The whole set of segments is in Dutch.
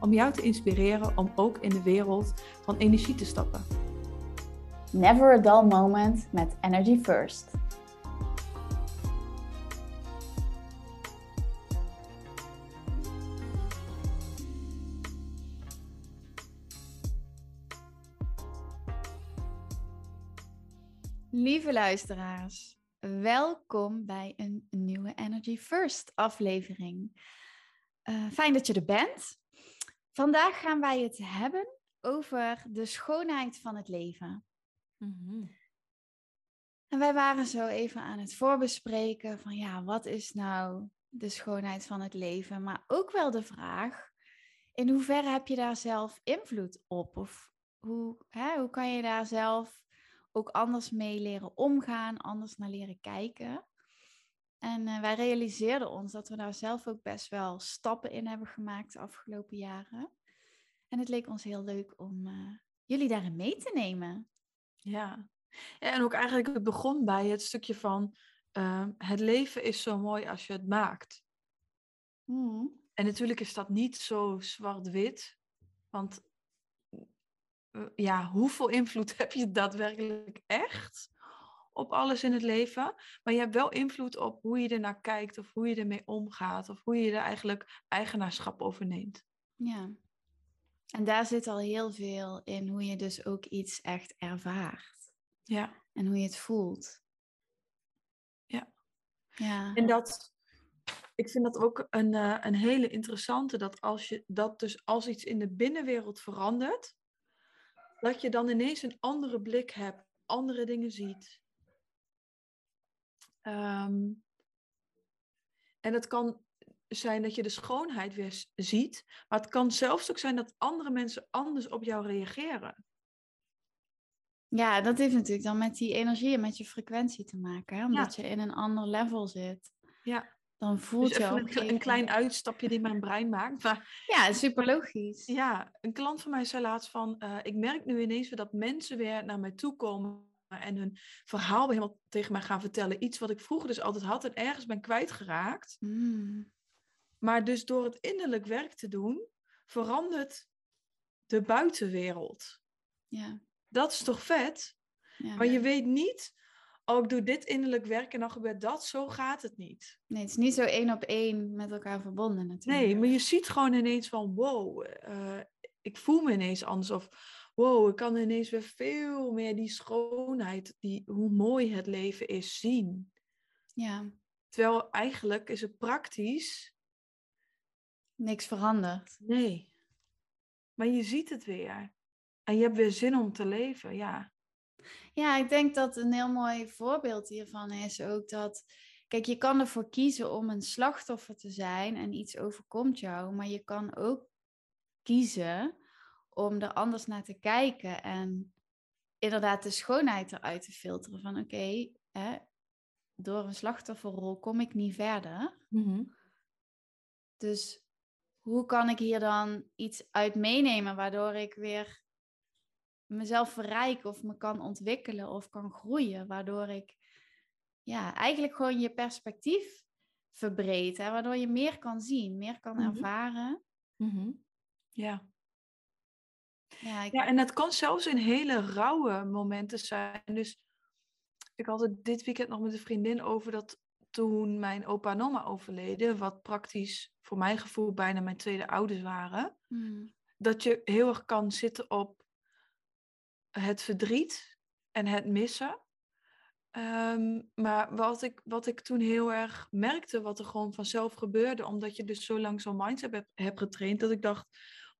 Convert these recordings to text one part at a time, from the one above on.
om jou te inspireren om ook in de wereld van energie te stappen. Never a dull moment met Energy First. Lieve luisteraars, welkom bij een nieuwe Energy First aflevering. Uh, fijn dat je er bent. Vandaag gaan wij het hebben over de schoonheid van het leven. Mm En wij waren zo even aan het voorbespreken van ja, wat is nou de schoonheid van het leven? Maar ook wel de vraag, in hoeverre heb je daar zelf invloed op? Of hoe, hè, hoe kan je daar zelf ook anders mee leren omgaan, anders naar leren kijken? En uh, wij realiseerden ons dat we daar zelf ook best wel stappen in hebben gemaakt de afgelopen jaren. En het leek ons heel leuk om uh, jullie daarin mee te nemen. Ja. ja, en ook eigenlijk het begon bij het stukje van uh, het leven is zo mooi als je het maakt. Mm. En natuurlijk is dat niet zo zwart-wit, want ja, hoeveel invloed heb je daadwerkelijk echt op alles in het leven? Maar je hebt wel invloed op hoe je ernaar kijkt of hoe je ermee omgaat of hoe je er eigenlijk eigenaarschap over neemt. Ja, en daar zit al heel veel in hoe je dus ook iets echt ervaart. Ja. En hoe je het voelt. Ja. Ja. En dat, ik vind dat ook een, uh, een hele interessante, dat als je dat dus als iets in de binnenwereld verandert, dat je dan ineens een andere blik hebt, andere dingen ziet. Um, en het kan zijn dat je de schoonheid weer ziet, maar het kan zelfs ook zijn dat andere mensen anders op jou reageren. Ja, dat heeft natuurlijk dan met die energie en met je frequentie te maken, hè? omdat je in een ander level zit. Ja. Dan voelt dus je ook een, een, klein uitstapje die mijn brein maakt. Maar, ja, super logisch. Ja, een klant van mij zei laatst van, uh, ik merk nu ineens weer dat mensen weer naar mij toe komen en hun verhaal helemaal tegen mij gaan vertellen. Iets wat ik vroeger dus altijd had en ergens ben kwijtgeraakt. Mm. Maar dus door het innerlijk werk te doen, verandert de buitenwereld. Ja. Dat is toch vet? Ja, maar je weet niet, oh, ik doe dit innerlijk werk en dan gebeurt dat. Zo gaat het niet. Nee, het is niet zo één op één met elkaar verbonden natuurlijk. Nee, maar je ziet gewoon ineens van, wow, uh, ik voel me ineens anders. Of, wow, ik kan ineens weer veel meer die schoonheid, die, hoe mooi het leven is, zien. Ja. Terwijl eigenlijk is het praktisch niks veranderd. Nee. Maar je ziet het weer. En je hebt weer zin om te leven, ja. Ja, ik denk dat een heel mooi voorbeeld hiervan is ook dat. Kijk, je kan ervoor kiezen om een slachtoffer te zijn en iets overkomt jou, maar je kan ook kiezen om er anders naar te kijken en inderdaad de schoonheid eruit te filteren. Van oké, door een slachtofferrol kom ik niet verder. Mm Dus hoe kan ik hier dan iets uit meenemen waardoor ik weer mezelf verrijk of me kan ontwikkelen of kan groeien, waardoor ik ja, eigenlijk gewoon je perspectief verbreed, hè, waardoor je meer kan zien, meer kan mhm. ervaren. Mm Ja. Ja, ik... ja, en dat kan zelfs in hele rauwe momenten zijn. Dus ik had het dit weekend nog met een vriendin over dat toen mijn opa en oma overleden, wat praktisch voor mijn gevoel bijna mijn tweede ouders waren, hmm. dat je heel erg kan zitten op het verdriet en het missen. Ehm, maar wat ik, wat ik toen heel erg merkte, wat er gewoon vanzelf gebeurde, omdat je dus zo lang zo'n mindset hebt, hebt getraind, dat ik dacht,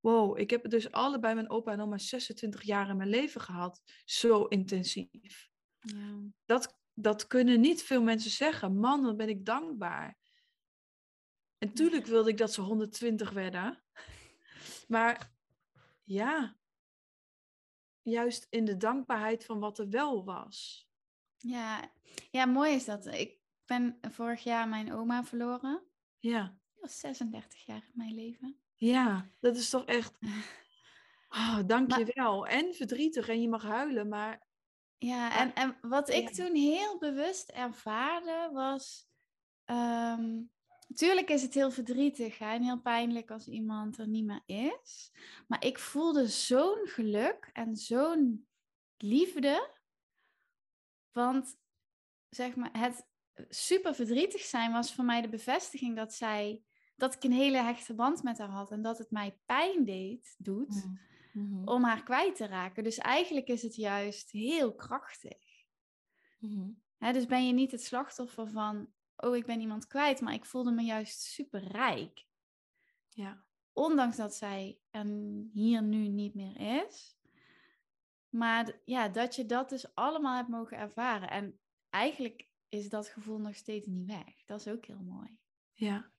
wow, ik heb dus allebei mijn opa en oma 26 jaar in mijn leven gehad, zo intensief. Ja. Dat, dat kunnen niet veel mensen zeggen. Man, dan ben ik dankbaar. En tuurlijk wilde ik dat ze 120 werden. Maar ja, juist in de dankbaarheid van wat er wel was. Ja, ja mooi is dat. Ik ben vorig jaar mijn oma verloren. Ja. Die was 36 jaar in mijn leven. Ja, dat is toch echt... Oh, dank je wel. En verdrietig en je mag huilen, maar... Ja, en, en wat ik toen heel bewust ervaarde was... Um, Natuurlijk is het heel verdrietig hè, en heel pijnlijk als iemand er niet meer is. Maar ik voelde zo'n geluk en zo'n liefde. Want zeg maar, het super verdrietig zijn was voor mij de bevestiging dat zij dat ik een hele hechte band met haar had en dat het mij pijn deed, doet, mm, mm-hmm. om haar kwijt te raken. Dus eigenlijk is het juist heel krachtig. Mm-hmm. dus ben je niet het slachtoffer van oh, ik ben iemand kwijt, maar ik voelde me juist super rijk. Ja. Ondanks dat zij er hier nu niet meer is. Maar ja, dat je dat dus allemaal hebt mogen ervaren. En eigenlijk is dat gevoel nog steeds niet weg. Dat is ook heel mooi. Ja.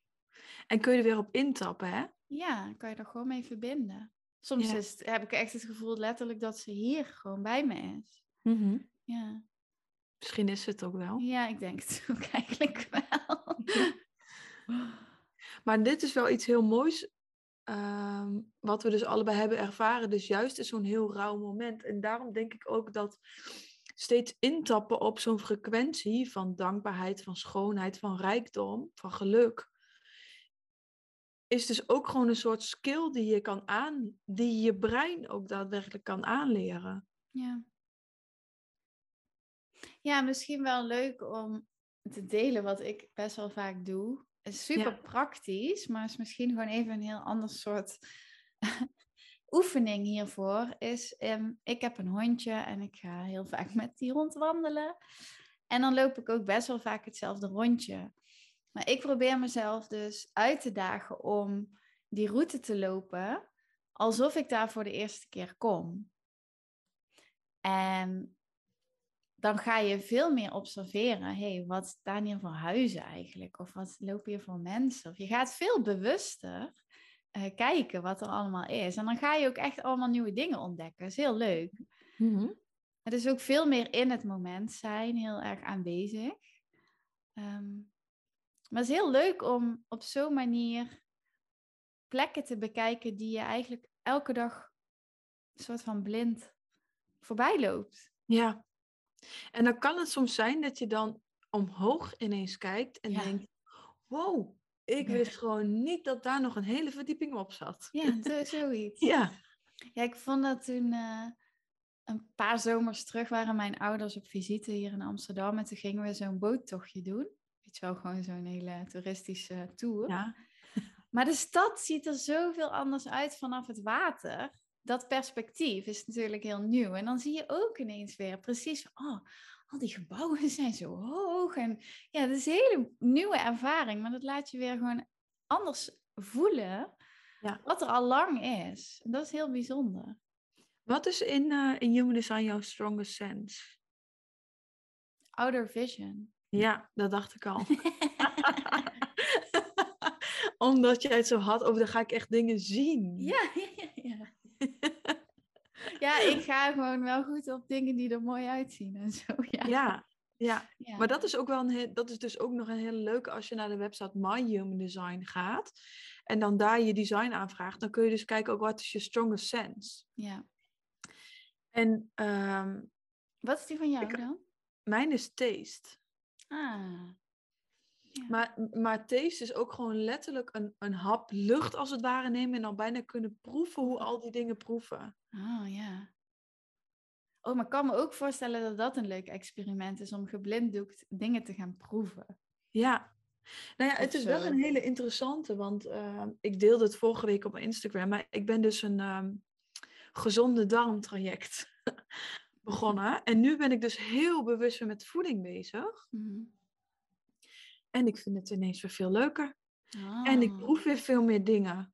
En kun je er weer op intappen, hè? Ja, kan je er gewoon mee verbinden. Soms is, heb ik echt het gevoel letterlijk dat ze hier gewoon bij me is. Mm Ja. Misschien is het ook wel. Ja, ik denk het ook eigenlijk wel. maar dit is wel iets heel moois. Ehm, wat we dus allebei hebben ervaren. Dus juist is zo'n heel rauw moment. En daarom denk ik ook dat steeds intappen op zo'n frequentie van dankbaarheid, van schoonheid, van rijkdom, van geluk. Is dus ook gewoon een soort skill die je kan aan, die je brein ook daadwerkelijk kan aanleren. Ja. Ja, misschien wel leuk om te delen wat ik best wel vaak doe. Het is super praktisch, maar is misschien gewoon even een heel ander soort oefening hiervoor. Is, um, ik heb een hondje en ik ga heel vaak met die hond wandelen. En dan loop ik ook best wel vaak hetzelfde rondje. Maar ik probeer mezelf dus uit te dagen om die route te lopen alsof ik daar voor de eerste keer kom. En dan ga je veel meer observeren. hey, wat staan hier voor huizen eigenlijk? Of wat lopen hier voor mensen? Of je gaat veel bewuster uh, kijken wat er allemaal is. En dan ga je ook echt allemaal nieuwe dingen ontdekken. Dat is heel leuk. Mm Het is ook veel meer in het moment zijn, heel erg aanwezig. Um, maar het is heel leuk om op zo'n manier plekken te bekijken die je eigenlijk elke dag een soort van blind voorbij loopt. Ja, en dan kan het soms zijn dat je dan omhoog ineens kijkt en denkt: wow, ik wist gewoon niet dat daar nog een hele verdieping op zat. Ja, zoiets. ja. Ja, ik vond dat toen uh, een paar zomers terug waren mijn ouders op visite hier in Amsterdam. En toen gingen we zo'n boottochtje doen. Weet je wel, gewoon zo'n hele toeristische tour. Ja. Maar de stad ziet er zoveel anders uit vanaf het water dat perspectief is natuurlijk heel nieuw. En dan zie je ook ineens weer precies, oh, al die gebouwen zijn zo hoog. En ja, dat is een hele nieuwe ervaring, maar dat laat je weer gewoon anders voelen ja. wat er al lang is. dat is heel bijzonder. Wat is in, uh, in Human Design jouw strongest sense? Outer vision. Ja, dat dacht ik al. Omdat jij het zo had over, dan ga ik echt dingen zien. Ja, ja, ja. ja, ik ga gewoon wel goed op dingen die er mooi uitzien en zo. Ja. Ja, ja. maar dat is ook wel een, dat is dus ook nog een hele leuke als je naar de website My Human Design gaat en dan daar je design aanvraagt, dan kun je dus kijken ook wat is je strongest sense. Ja. En ehm, wat is die van jou dan? Mijn is taste. Ah. Maar, maar taste is ook gewoon letterlijk een, een hap lucht als het ware nemen en dan bijna kunnen proeven hoe al die dingen proeven. Oh ja. Oh, maar ik kan me ook voorstellen dat dat een leuk experiment is om geblinddoekt dingen te gaan proeven. Ja. Nou ja, het is wel een hele interessante, want uh, ik deelde het vorige week op mijn Instagram, maar ik ben dus een um, gezonde darmtraject begonnen. En nu ben ik dus heel bewust met voeding bezig. Mm en ik vind het ineens weer veel leuker. En ik ah. proef weer veel meer dingen.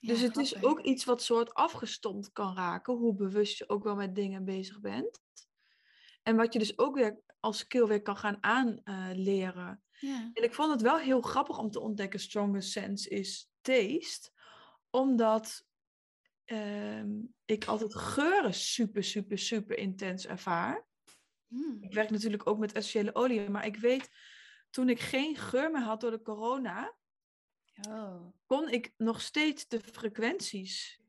dus het is ook iets wat soort afgestompt kan raken, hoe bewust je ook wel met dingen bezig bent. En wat je dus ook weer als skill weer kan gaan aanleren. Uh, ja. En ik vond het wel heel grappig om te ontdekken, strongest sense is taste. Omdat ehm, ik altijd geuren super, super, super intens ervaar. Hmm. Ik werk natuurlijk ook met essentiële olie, maar ik weet toen ik geen geur meer had door de corona, oh. kon ik nog steeds de frequenties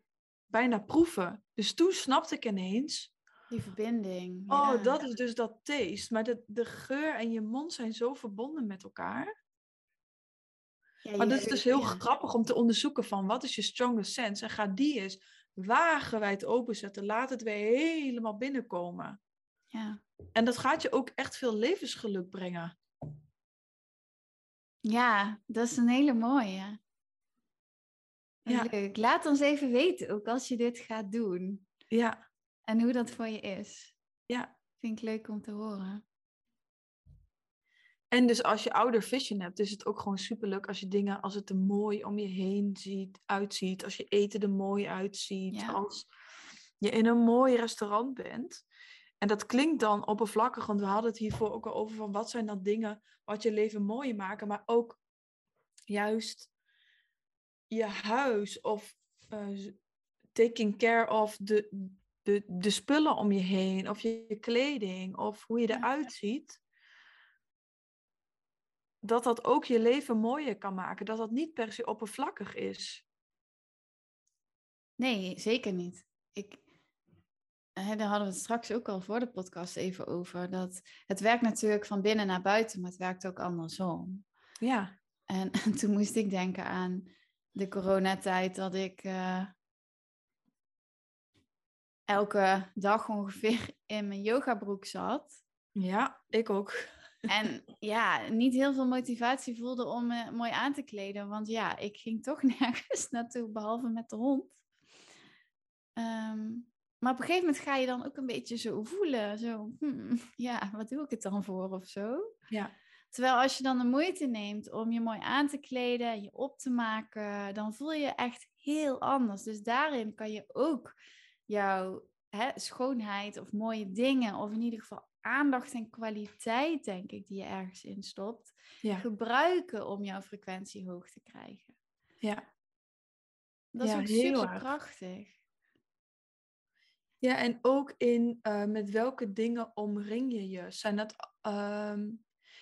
bijna proeven. Dus toen snapte ik ineens. Die verbinding. Oh, dat is dus dat taste. Maar de, de geur en je mond zijn zo verbonden met elkaar. Ja, maar dat is dus heel grappig om te onderzoeken van wat is je strongest sense. En ga die eens wagenwijd openzetten. Laat het weer helemaal binnenkomen. Ja. En dat gaat je ook echt veel levensgeluk brengen. Ja, dat is een hele mooie. Ja. Leuk. Laat ons even weten, ook als je dit gaat doen. Ja. En hoe dat voor je is. Ja. Vind ik leuk om te horen. En dus als je ouder vision hebt, is het ook gewoon superleuk als je dingen, als het er mooi om je heen ziet, uitziet. Als je eten er mooi uitziet. Als je in een mooi restaurant bent. En dat klinkt dan oppervlakkig, want we hadden het hiervoor ook al over van wat zijn dan dingen wat je leven mooier maken, maar ook juist je huis of uh, taking care of de, de, de spullen om je heen, of je, kleding, of hoe je eruit ziet. Dat dat ook je leven mooier kan maken. Dat dat niet per se oppervlakkig is. Nee, zeker niet. Ik, daar hadden we het straks ook al voor de podcast even over. Dat het werkt natuurlijk van binnen naar buiten, maar het werkt ook andersom. Ja. En, toen moest ik denken aan de coronatijd dat ik uh, elke dag ongeveer in mijn yogabroek zat. Ja, ik ook. En ja, niet heel veel motivatie voelde om me mooi aan te kleden. Want ja, ik ging toch nergens naartoe, behalve met de hond. Um, maar op een gegeven moment ga je dan ook een beetje zo voelen. Zo, hmm, ja, wat doe ik het dan voor of zo? Ja. Terwijl als je dan de moeite neemt om je mooi aan te kleden en je op te maken, dan voel je je echt heel anders. Dus daarin kan je ook jouw hè, schoonheid of mooie dingen, of in ieder geval aandacht en kwaliteit, denk ik, die je ergens in stopt, gebruiken om jouw frequentie hoog te krijgen. Ja. Dat is ook super prachtig. Ja, en ook in uh, met welke dingen omring je je. Zijn dat, ehm,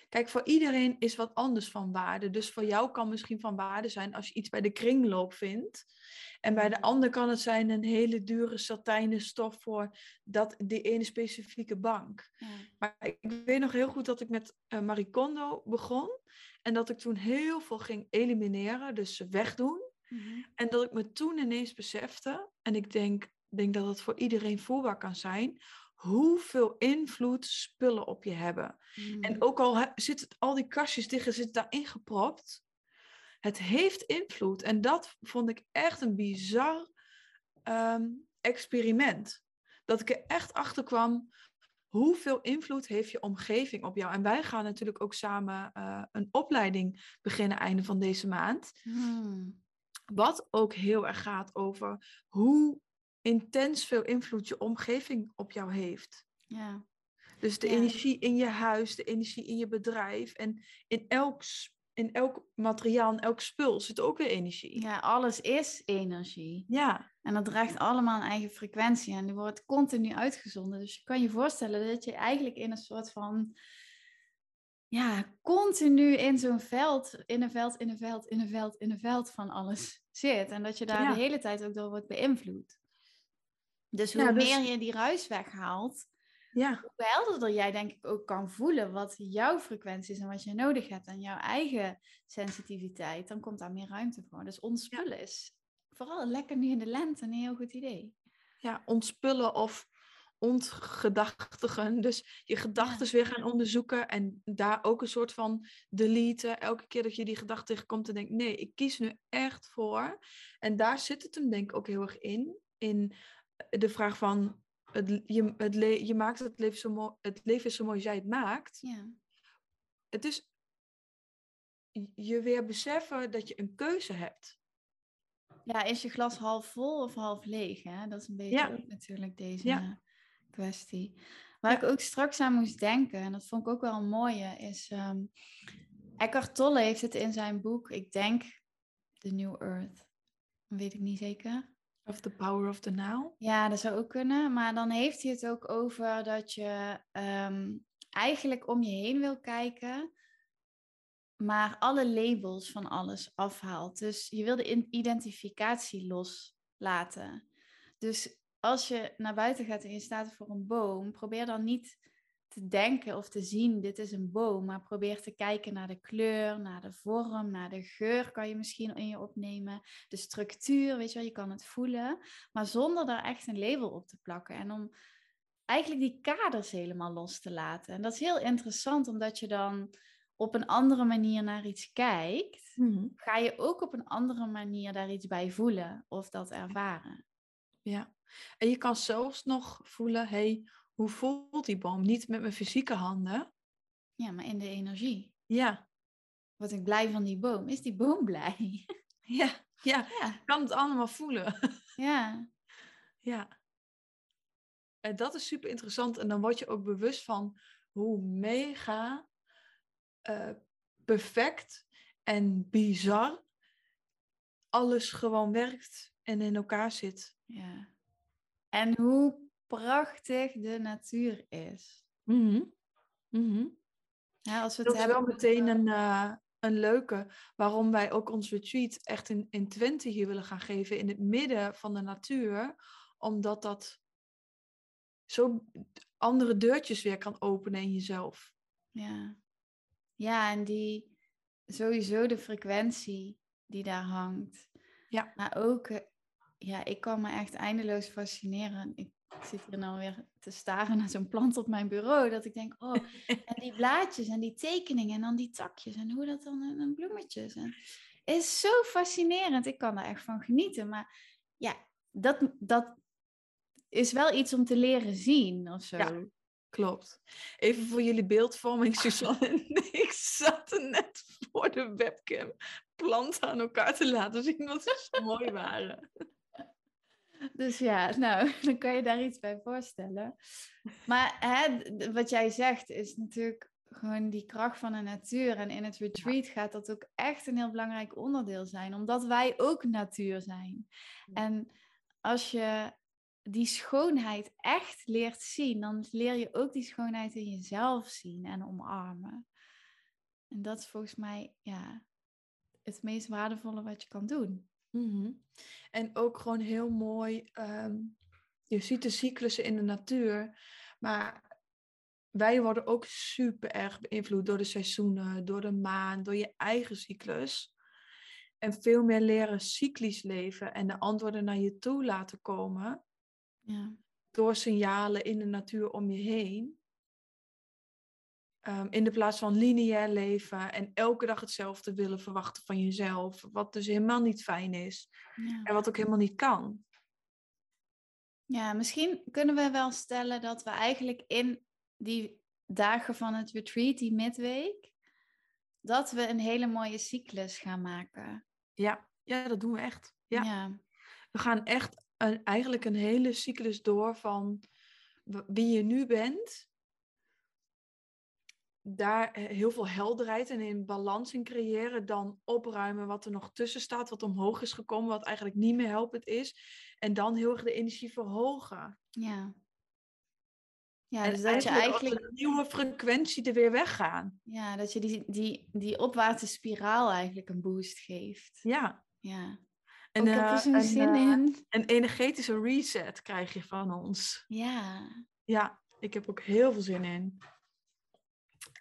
kijk, voor iedereen is wat anders van waarde. Dus voor jou kan misschien van waarde zijn als je iets bij de kringloop vindt. En bij de ander kan het zijn een hele dure satijnen stof voor dat, die ene specifieke bank. Ja. Maar ik weet nog heel goed dat ik met uh, Marie Kondo begon. En dat ik toen heel veel ging elimineren, dus wegdoen. Mm En dat ik me toen ineens besefte, en ik denk, ik denk dat het voor iedereen voelbaar kan zijn, hoeveel invloed spullen op je hebben. En mm. ook al zitten al die kastjes dicht, zit daarin gepropt, het heeft invloed. En dat vond ik echt een bizar ehm, experiment. Dat ik er echt achter kwam, hoeveel invloed heeft je omgeving op jou? En wij gaan natuurlijk ook samen uh, een opleiding beginnen einde van deze maand. Mm. Wat ook heel erg gaat over hoe intens veel invloed je omgeving op jou heeft. Ja. Dus de energie in je huis, de energie in je bedrijf en in elk, in elk materiaal, in elk spul zit ook weer energie. Ja, alles is energie. Ja. En dat draagt allemaal een eigen frequentie en die wordt continu uitgezonden. Dus je kan je voorstellen dat je eigenlijk in een soort van ja, continu in zo'n veld, in een veld, in een veld, in een veld, in een veld van alles zit. En dat je daar de hele tijd ook door wordt beïnvloed. Dus hoe dus meer je die ruis weghaalt, ja. hoe helderder jij denk ik ook kan voelen wat jouw frequentie is en wat je nodig hebt en jouw eigen sensitiviteit, dan komt daar meer ruimte voor. Dus ontspullen is vooral lekker nu in de lente een heel goed idee. Ja, ontspullen of ontgedachtigen. Dus je gedachten weer gaan onderzoeken en daar ook een soort van deleten. Elke keer dat je die gedachte tegenkomt en denkt, nee, ik kies nu echt voor. En daar zit het hem denk ik ook heel erg in. In de vraag van, het, je, het je maakt het leven, zo mooi, het leven is zo mooi als jij het maakt. Ja. Het is je weer beseffen dat je een keuze hebt. Ja, is je glas half vol of half leeg? Hè? Dat is een beetje ook natuurlijk deze kwestie. Waar ik ook straks aan moest denken, en dat vond ik ook wel een mooie, is um, Eckhart Tolle heeft het in zijn boek, ik denk The New Earth, weet ik niet zeker, Of the power of the now? Ja, dat zou ook kunnen. Maar dan heeft hij het ook over dat je ehm, eigenlijk om je heen wil kijken, maar alle labels van alles afhaalt. Dus je wil de identificatie loslaten. Dus als je naar buiten gaat en je staat voor een boom, probeer dan niet te denken of te zien, dit is een boom, maar probeer te kijken naar de kleur, naar de vorm, naar de geur kan je misschien in je opnemen, de structuur, weet je wel, je kan het voelen, maar zonder daar echt een label op te plakken en om eigenlijk die kaders helemaal los te laten. En dat is heel interessant, omdat je dan op een andere manier naar iets kijkt, mhm. ga je ook op een andere manier daar iets bij voelen of dat ervaren. Ja, en je kan zelfs nog voelen, hey, hoe voelt die boom? Niet met mijn fysieke handen. Ja, maar in de energie. Ja. Wat ik blij van die boom. Is die boom blij? Ja, ja. ja. kan het allemaal voelen. Ja. Ja. En dat is super interessant. En dan word je ook bewust van hoe mega uh, perfect en bizar alles gewoon werkt en in elkaar zit. Ja. En hoe prachtig de natuur is. Mm -hmm. Ja, als we het dat hebben is wel meteen een, uh, een leuke waarom wij ook ons retreat echt in, in Twente hier willen gaan geven, in het midden van de natuur, omdat dat zo andere deurtjes weer kan openen in jezelf. Ja, ja en die sowieso de frequentie die daar hangt. Ja. Maar ook, eh, ja, ik kan me echt eindeloos fascineren. Ik ik zit hier nou weer te staren naar zo'n plant op mijn bureau. Dat ik denk, oh, en die blaadjes en die tekeningen en dan die takjes en hoe dat dan en bloemetjes. En, het is zo fascinerend. Ik kan daar echt van genieten. Maar ja, dat, dat is wel iets om te leren zien of zo. Ja, klopt. Even voor jullie beeldvorming, Suzanne en ik zaten net voor de webcam planten aan elkaar te laten zien wat ze zo mooi waren. Dus ja, nou, dan kan je daar iets bij voorstellen. Maar hè, wat jij zegt is natuurlijk gewoon die kracht van de natuur. En in het retreat gaat dat ook echt een heel belangrijk onderdeel zijn, omdat wij ook natuur zijn. En als je die schoonheid echt leert zien, dan leer je ook die schoonheid in jezelf zien en omarmen. En dat is volgens mij ja, het meest waardevolle wat je kan doen. Mhm. En ook gewoon heel mooi, ehm, je ziet de cyclussen in de natuur, maar wij worden ook super erg beïnvloed door de seizoenen, door de maan, door je eigen cyclus. En veel meer leren cyclisch leven en de antwoorden naar je toe laten komen. Ja. Door signalen in de natuur om je heen. Um, in de plaats van lineair leven en elke dag hetzelfde willen verwachten van jezelf. Wat dus helemaal niet fijn is. Ja. En wat ook helemaal niet kan. Ja, misschien kunnen we wel stellen dat we eigenlijk in die dagen van het retreat, die midweek, dat we een hele mooie cyclus gaan maken. Ja, ja dat doen we echt. Ja. ja. We gaan echt een, eigenlijk een hele cyclus door van wie je nu bent daar eh, heel veel helderheid en in balans in creëren, dan opruimen wat er nog tussen staat, wat omhoog is gekomen, wat eigenlijk niet meer helpend is. En dan heel erg de energie verhogen. Ja. Ja, dus dat je eigenlijk. een nieuwe frequentie er weer weggaan. Ja, dat je die, die, die opwaartse spiraal eigenlijk een boost geeft. Ja. Ja. En, ik heb er zo'n zin uh, in. Een energetische reset krijg je van ons. Ja. Ja, ik heb ook heel veel zin in.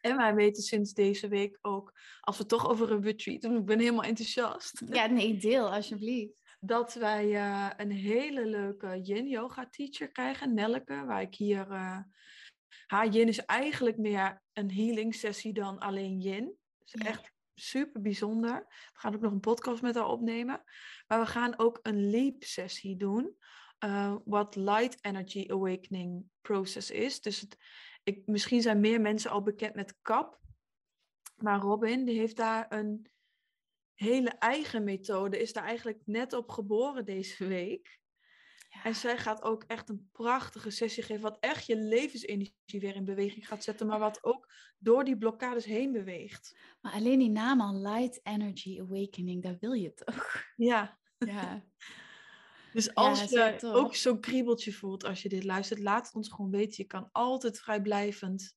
En wij weten sinds deze week ook, als we toch over een retreat ik ben helemaal enthousiast. Ja, nee, deel alsjeblieft. Dat wij uh, een hele leuke yin yoga teacher krijgen, Nelke, waar ik hier... Uh, haar yin is eigenlijk meer een healing sessie dan alleen yin. is echt super bijzonder. We gaan ook nog een podcast met haar opnemen. Maar we gaan ook een leap sessie doen. Uh, wat light energy awakening process is. Dus het ik, misschien zijn meer mensen al bekend met KAP. Maar Robin, die heeft daar een hele eigen methode. Is daar eigenlijk net op geboren deze week. Ja. En zij gaat ook echt een prachtige sessie geven. Wat echt je levensenergie weer in beweging gaat zetten. Maar wat ook door die blokkades heen beweegt. Maar alleen die naam al, Light Energy Awakening, daar wil je toch? Ja. Ja. Dus als je ook zo'n kriebeltje voelt als je dit luistert, laat het ons gewoon weten. Je kan altijd vrijblijvend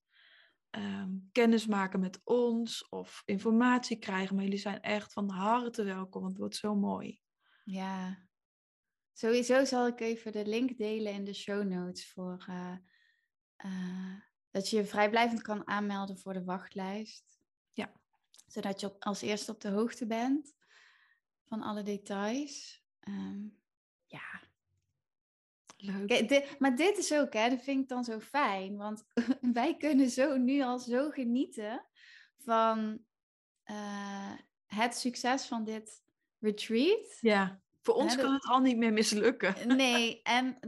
um, kennis maken met ons of informatie krijgen. Maar jullie zijn echt van harte welkom, want het wordt zo mooi. Ja, sowieso zal ik even de link delen in de show notes voor uh, uh, dat je je vrijblijvend kan aanmelden voor de wachtlijst. Ja. Zodat je als eerste op de hoogte bent van alle details. Um, ja, Leuk. maar dit is ook, hè, dat vind ik dan zo fijn. Want wij kunnen zo nu al zo genieten van uh, het succes van dit retreat. Ja, voor ons kan het al niet meer mislukken. Nee, en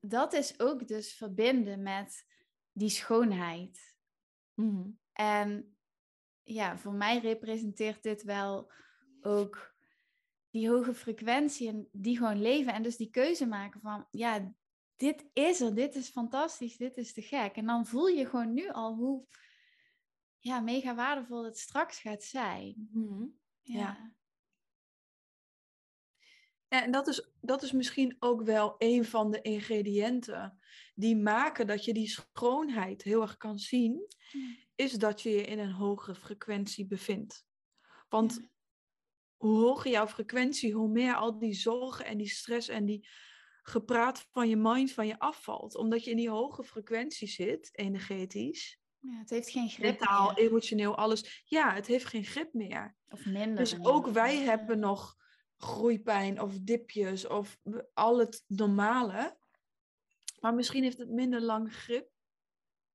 dat is ook dus verbinden met die schoonheid. Mm. En ja, voor mij representeert dit wel ook die hoge frequentie en die gewoon leven. En dus die keuze maken van, ja, dit is er, dit is fantastisch, dit is te gek. En dan voel je gewoon nu al hoe ja, mega waardevol het straks gaat zijn. Mhm. ja. ja. En dat is, dat is misschien ook wel een van de ingrediënten die maken dat je die schoonheid heel erg kan zien, is dat je je in een hogere frequentie bevindt. Want hoe hoger jouw frequentie, hoe meer al die zorgen en die stress en die gepraat van je mind van je afvalt. Omdat je in die hoge frequentie zit, energetisch. Ja, het heeft geen grip Mentaal, emotioneel, alles. Ja, het heeft geen grip meer. Of minder. Dus ook wij hebben nog groeipijn of dipjes of al het normale. Maar misschien heeft het minder lang grip.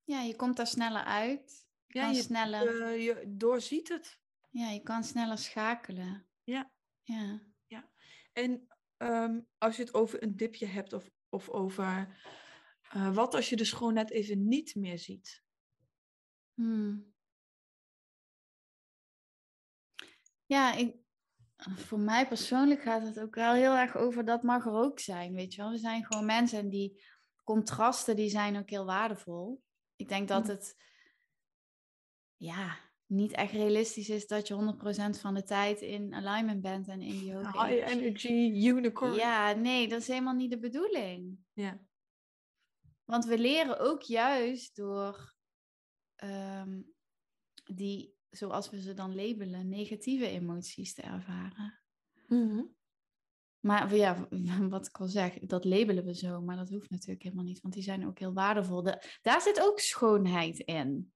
Ja, je komt daar sneller uit. Je ja, je, sneller... Uh, je doorziet het. Ja, je kan sneller schakelen. Ja. Ja. ja. En ehm, als je het over een dipje hebt of, of over uh, wat als je de schoonheid even niet meer ziet? Hmm. Ja, ik, voor mij persoonlijk gaat het ook wel heel erg over dat mag er ook zijn, weet je wel. We zijn gewoon mensen en die contrasten die zijn ook heel waardevol. Ik denk dat hmm. het, ja, niet echt realistisch is dat je 100% van de tijd in alignment bent en in die hoge High energy unicorn. Ja, nee, dat is helemaal niet de bedoeling. Ja. Want we leren ook juist door ehm, die, zoals we ze dan labelen, negatieve emoties te ervaren. Mm Maar ja, wat ik al zeg, dat labelen we zo, maar dat hoeft natuurlijk helemaal niet, want die zijn ook heel waardevol. daar zit ook schoonheid in.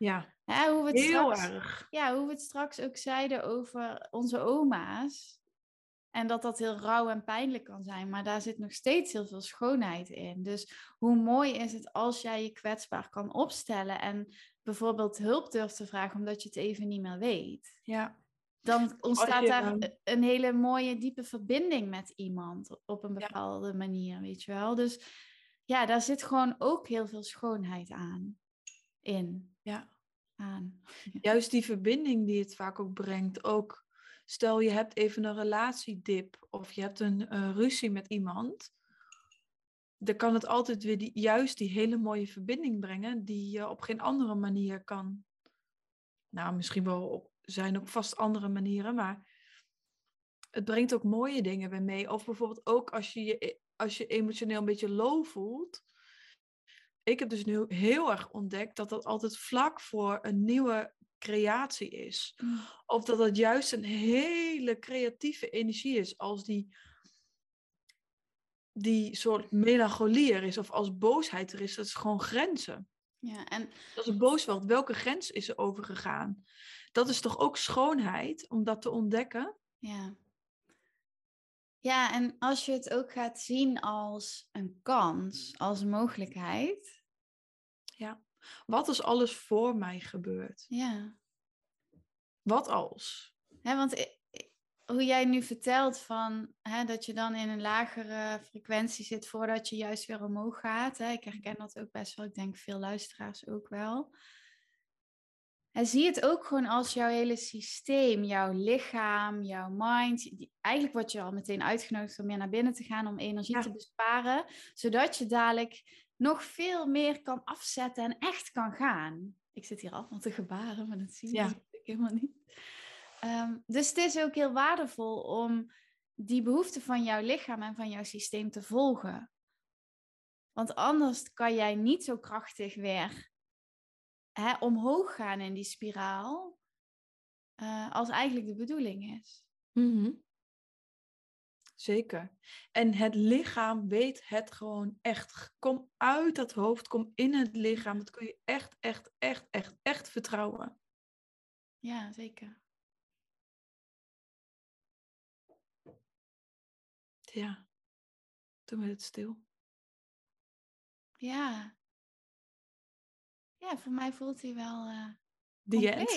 Ja, ja hoe we het heel straks, erg. Ja, hoe we het straks ook zeiden over onze oma's. En dat dat heel rauw en pijnlijk kan zijn, maar daar zit nog steeds heel veel schoonheid in. Dus hoe mooi is het als jij je kwetsbaar kan opstellen en bijvoorbeeld hulp durft te vragen omdat je het even niet meer weet. Ja. Dan ontstaat daar een hele mooie diepe verbinding met iemand op een bepaalde manier, weet je wel. Dus ja, daar zit gewoon ook heel veel schoonheid aan in. Ja. Aan. Juist die verbinding die het vaak ook brengt. Ook stel je hebt even een relatiedip of je hebt een uh, ruzie met iemand. Dan kan het altijd weer die, juist die hele mooie verbinding brengen die je op geen andere manier kan. Nou, misschien wel op, zijn ook vast andere manieren, maar het brengt ook mooie dingen weer mee. Of bijvoorbeeld ook als je je, als je emotioneel een beetje low voelt, ik heb dus nu heel erg ontdekt dat dat altijd vlak voor een nieuwe creatie is. Mm. Of dat het juist een hele creatieve energie is als die, die soort melancholie er is of als boosheid er is. Dat is gewoon grenzen. Ja, en... Als een boos wordt, welke grens is er overgegaan? Dat is toch ook schoonheid om dat te ontdekken? Ja. Ja, en als je het ook gaat zien als een kans, als mogelijkheid. Ja. Wat als alles voor mij gebeurt? Ja. Wat als? Ja, want hoe jij nu vertelt van hè, dat je dan in een lagere frequentie zit voordat je juist weer omhoog gaat. Hè? Ik herken dat ook best wel. Ik denk veel luisteraars ook wel. En zie het ook gewoon als jouw hele systeem, jouw lichaam, jouw mind. Eigenlijk word je al meteen uitgenodigd om meer naar binnen te gaan, om energie te besparen, zodat je dadelijk nog veel meer kan afzetten en echt kan gaan. Ik zit hier allemaal te gebaren, maar dat zie je ja. helemaal niet. Um, dus het is ook heel waardevol om die behoefte van jouw lichaam en van jouw systeem te volgen. Want anders kan jij niet zo krachtig weer hè, omhoog gaan in die spiraal, uh, als eigenlijk de bedoeling is. Mm Zeker. En het lichaam weet het gewoon echt. Kom uit dat hoofd, kom in het lichaam. Dat kun je echt, echt, echt, echt, echt vertrouwen. Ja, zeker. Ja, toen werd het stil. Ja. Ja, voor mij voelt hij wel uh, The end.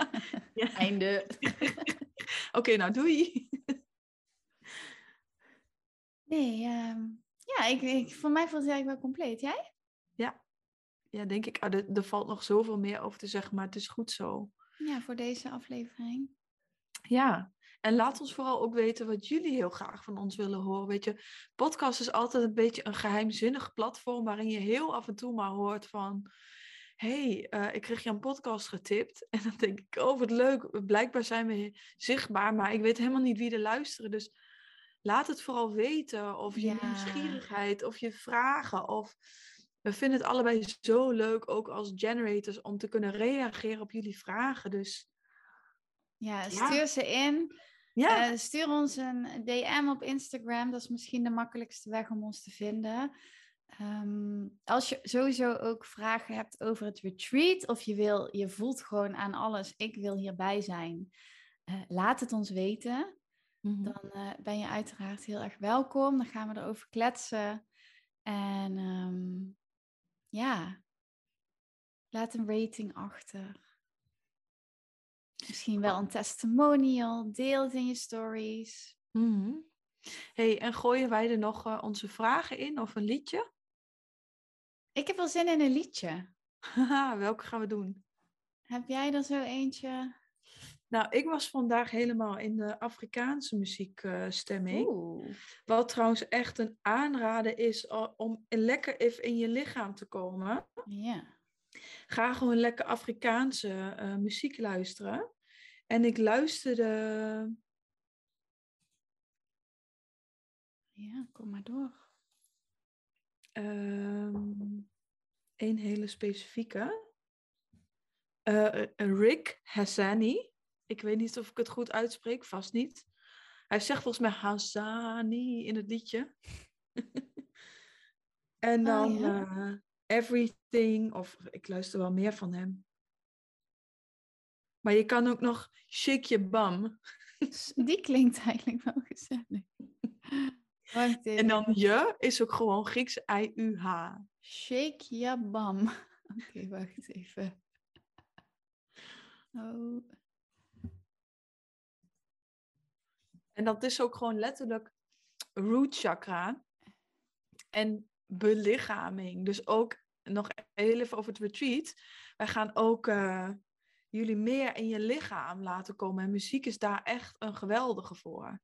ja. Einde. Oké, nou doei. Nee, ehm, ja, ik, ik, voor mij voelt het eigenlijk wel compleet. Jij? Ja, ja denk ik. Ah, er, er valt nog zoveel meer over te zeggen, maar het is goed zo. Ja, voor deze aflevering. Ja, en laat ons vooral ook weten wat jullie heel graag van ons willen horen. Weet je, podcast is altijd een beetje een geheimzinnig platform waarin je heel af en toe maar hoort van hey, uh, ik kreeg je een podcast getipt. En dan denk ik, oh wat leuk, blijkbaar zijn we zichtbaar, maar ik weet helemaal niet wie er luisteren. Dus laat het vooral weten. Of je nieuwsgierigheid, of je vragen. Of we vinden het allebei zo leuk, ook als generators, om te kunnen reageren op jullie vragen. Dus ja, stuur ze in. Ja. Uh, stuur ons een DM op Instagram. Dat is misschien de makkelijkste weg om ons te vinden. Um, als je sowieso ook vragen hebt over het retreat, of je, wil, je voelt gewoon aan alles, ik wil hierbij zijn, uh, laat het ons weten. Mhm. Dan uh, ben je uiteraard heel erg welkom. Dan gaan we erover kletsen. En um, ja, laat een rating achter. Misschien wel een testimonial. Deel het in je stories. Mm hey, en gooien wij er nog uh, onze vragen in of een liedje? Ik heb wel zin in een liedje. Welke gaan we doen? Heb jij er zo eentje? Nou, ik was vandaag helemaal in de Afrikaanse muziekstemming. Uh, Wat trouwens echt een aanrader is om lekker even in je lichaam te komen. Ja. Ga gewoon lekker Afrikaanse uh, muziek luisteren. En ik luisterde. Ja, kom maar door. Um, een hele specifieke. Uh, Rick Hassani. Ik weet niet of ik het goed uitspreek, vast niet. Hij zegt volgens mij Hassani in het liedje. en oh, dan uh, Everything, of ik luister wel meer van hem. Maar je kan ook nog Shake Your Bum. Die klinkt eigenlijk wel gezellig. En dan je is ook gewoon Grieks I-U-H. Shake your bum. Oké, wacht even. Oh. En dat is ook gewoon letterlijk root chakra. En belichaming. Dus ook nog heel even over het retreat. Wij gaan ook uh, jullie meer in je lichaam laten komen. En muziek is daar echt een geweldige voor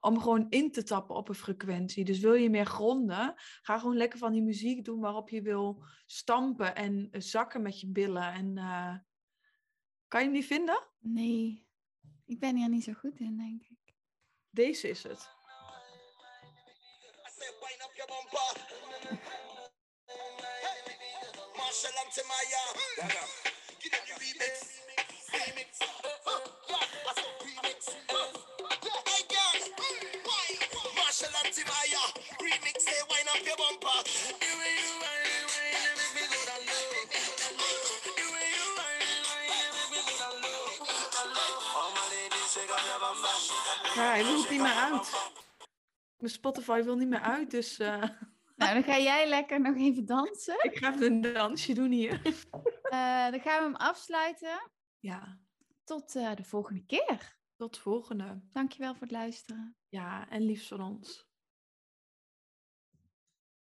om gewoon in te tappen op een frequentie. Dus wil je meer gronden, ga gewoon lekker van die muziek doen waarop je wil stampen en zakken met je billen. En uh, kan je hem niet vinden? Nee, ik ben hier niet zo goed in, denk ik. Deze is het. Remix. Ja, hij wil niet meer uit. Mijn Spotify wil niet meer uit, dus... Uh... Nou, dan ga jij lekker nog even dansen. Ik ga even een dansje doen hier. Uh, dan gaan we hem afsluiten. Ja. Tot uh, de volgende keer. Tot volgende. Dankjewel voor het luisteren. Ja, en liefst van ons.